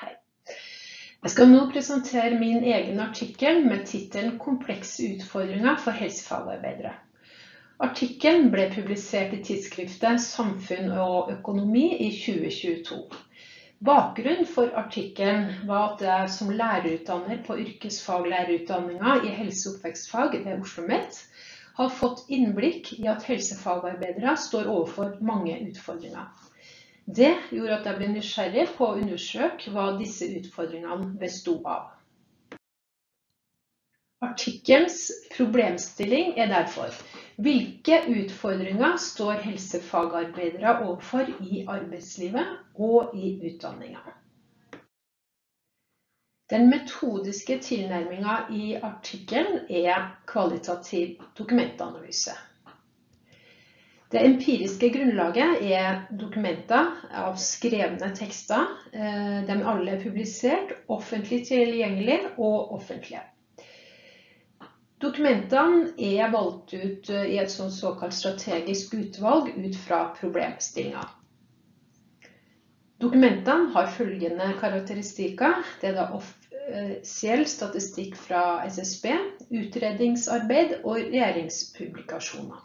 Hei. Jeg skal nå presentere min egen artikkel med tittelen 'Komplekse utfordringer for helsefagarbeidere'. Artikkelen ble publisert i tidsskriftet Samfunn og økonomi i 2022. Bakgrunnen for artikkelen var at jeg som lærerutdanner på yrkesfaglærerutdanninga i helse- og oppvekstfag ved OsloMet har fått innblikk i at helsefagarbeidere står overfor mange utfordringer. Det gjorde at jeg ble nysgjerrig på å undersøke hva disse utfordringene besto av. Artikkelens problemstilling er derfor hvilke utfordringer står helsefagarbeidere overfor i arbeidslivet og i utdanninga? Den metodiske tilnærminga i artikkelen er kvalitativ dokumentanalyse. Det empiriske grunnlaget er dokumenter av skrevne tekster. Eh, de alle er publisert, offentlig tilgjengelig og offentlige. Dokumentene er valgt ut eh, i et såkalt strategisk utvalg ut fra problemstillinger. Dokumentene har følgende karakteristikker. Det er da offisiell statistikk fra SSB, utredningsarbeid og regjeringspublikasjoner.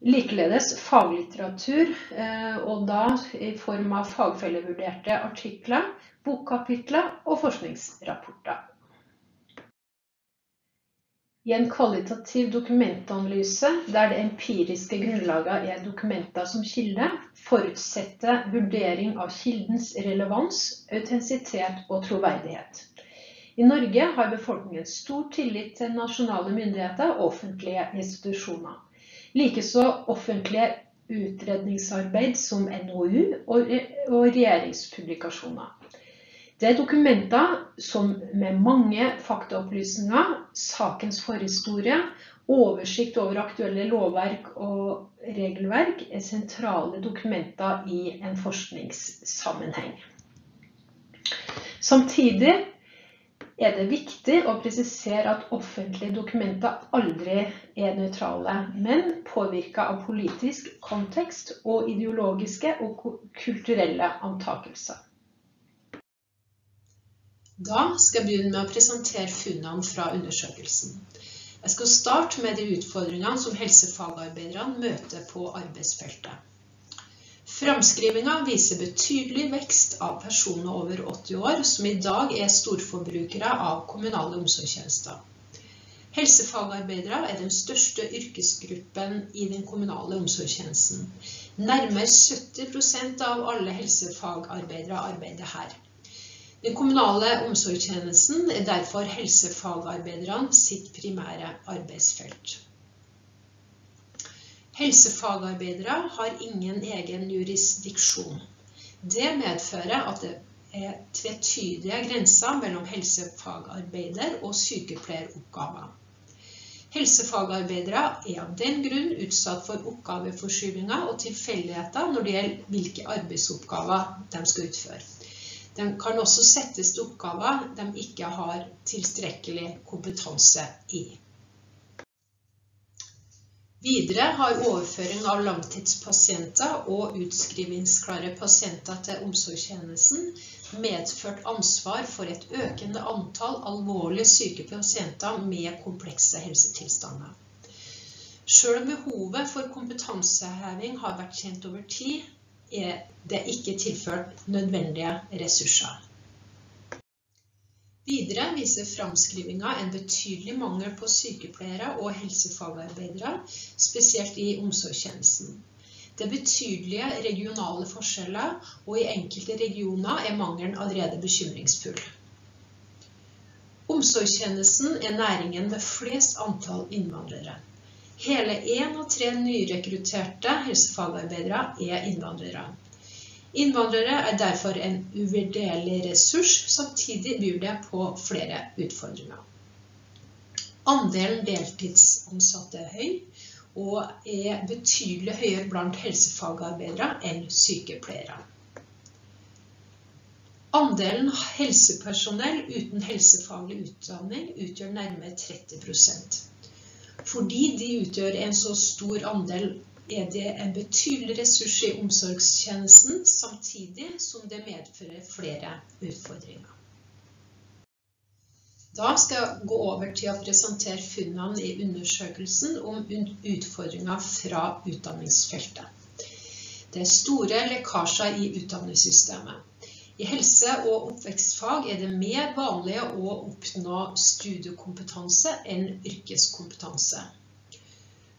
Likeledes faglitteratur, eh, og da i form av fagfellevurderte artikler, bokkapitler og forskningsrapporter. I en kvalitativ dokumentanalyse, der det empiriske grunnlaget er dokumenter som kilde, forutsetter vurdering av kildens relevans, autentisitet og troverdighet. I Norge har befolkningen stor tillit til nasjonale myndigheter og offentlige institusjoner. Likeså offentlige utredningsarbeid som NOU og regjeringspublikasjoner. Det er dokumenter som med mange faktaopplysninger, sakens forhistorie, oversikt over aktuelle lovverk og regelverk er sentrale dokumenter i en forskningssammenheng. Samtidig er det viktig å presisere at offentlige dokumenter aldri er nøytrale, men påvirka av politisk kontekst og ideologiske og kulturelle antakelser. Da skal jeg begynne med å presentere funnene fra undersøkelsen. Jeg skal starte med de utfordringene som helsefagarbeiderne møter på arbeidsfeltet. Framskrivinga viser betydelig vekst av personer over 80 år som i dag er storforbrukere av kommunale omsorgstjenester. Helsefagarbeidere er den største yrkesgruppen i den kommunale omsorgstjenesten. Nærmere 70% av alle helsefagarbeidere arbeider her. Den kommunale omsorgstjenesten er derfor helsefagarbeiderne sitt primære arbeidsfelt. Helsefagarbeidere har ingen egen jurisdiksjon. Det medfører at det er tvetydige grenser mellom helsefagarbeider og sykepleieroppgaver. Helsefagarbeidere er av den grunn utsatt for oppgaveforskyvninger og tilfeldigheter når det gjelder hvilke arbeidsoppgaver de skal utføre. De kan også settes til oppgaver de ikke har tilstrekkelig kompetanse i. Videre har overføring av langtidspasienter og utskrivningsklare pasienter til omsorgstjenesten medført ansvar for et økende antall alvorlig syke pasienter med komplekse helsetilstander. Selv om behovet for kompetanseheving har vært kjent over tid, er det ikke tilført nødvendige ressurser. Videre viser framskrivinga en betydelig mangel på sykepleiere og helsefagarbeidere, spesielt i omsorgstjenesten. Det er betydelige regionale forskjeller, og i enkelte regioner er mangelen allerede bekymringsfull. Omsorgstjenesten er næringen med flest antall innvandrere. Hele én av tre nyrekrutterte helsefagarbeidere er innvandrere. Innvandrere er derfor en uvurderlig ressurs, samtidig byr det på flere utfordringer. Andelen deltidsansatte er høy, og er betydelig høyere blant helsefagarbeidere enn sykepleiere. Andelen helsepersonell uten helsefaglig utdanning utgjør nærmere 30% fordi de utgjør en så stor andel er det en betydelig ressurs i omsorgstjenesten, samtidig som det medfører flere utfordringer. Da skal jeg gå over til å presentere funnene i undersøkelsen om utfordringer fra utdanningsfeltet. Det er store lekkasjer i utdanningssystemet. I helse- og oppvekstfag er det mer vanlig å oppnå studiekompetanse enn yrkeskompetanse.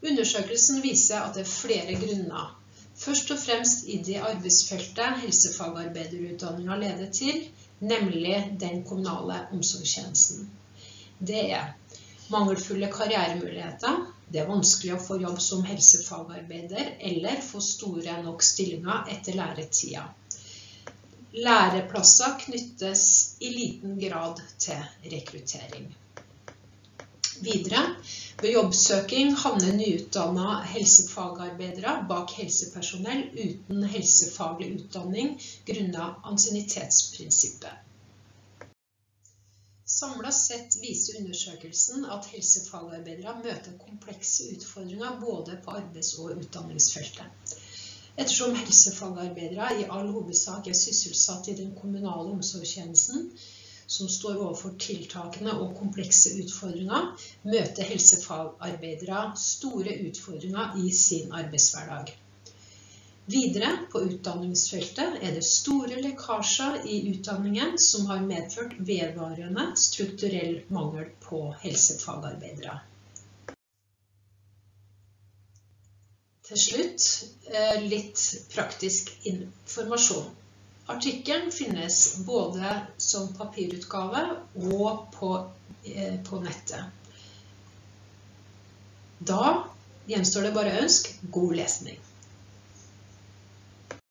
Undersøkelsen viser at det er flere grunner. Først og fremst i det arbeidsfeltet helsefagarbeiderutdanninga leder til, nemlig den kommunale omsorgstjenesten. Det er mangelfulle karrieremuligheter, det er vanskelig å få jobb som helsefagarbeider eller få store nok stillinger etter læretida. Læreplasser knyttes i liten grad til rekruttering. Videre, ved jobbsøking havner nyutdanna helsefagarbeidere bak helsepersonell uten helsefaglig utdanning grunnet ansiennitetsprinsippet. Samla sett viser undersøkelsen at helsefagarbeidere møter komplekse utfordringer både på arbeids- og utdanningsfeltet. Ettersom helsefagarbeidere i all hovedsak er sysselsatt i den kommunale omsorgstjenesten, som står overfor tiltakene og komplekse utfordringer, møter helsefagarbeidere store utfordringer i sin arbeidshverdag. Videre, på utdanningsfeltet, er det store lekkasjer i utdanningen som har medført vedvarende strukturell mangel på helsefagarbeidere. Til slutt eh, litt praktisk informasjon. Artikkelen finnes både som papirutgave og på, eh, på nettet. Da gjenstår det bare å ønske god lesning.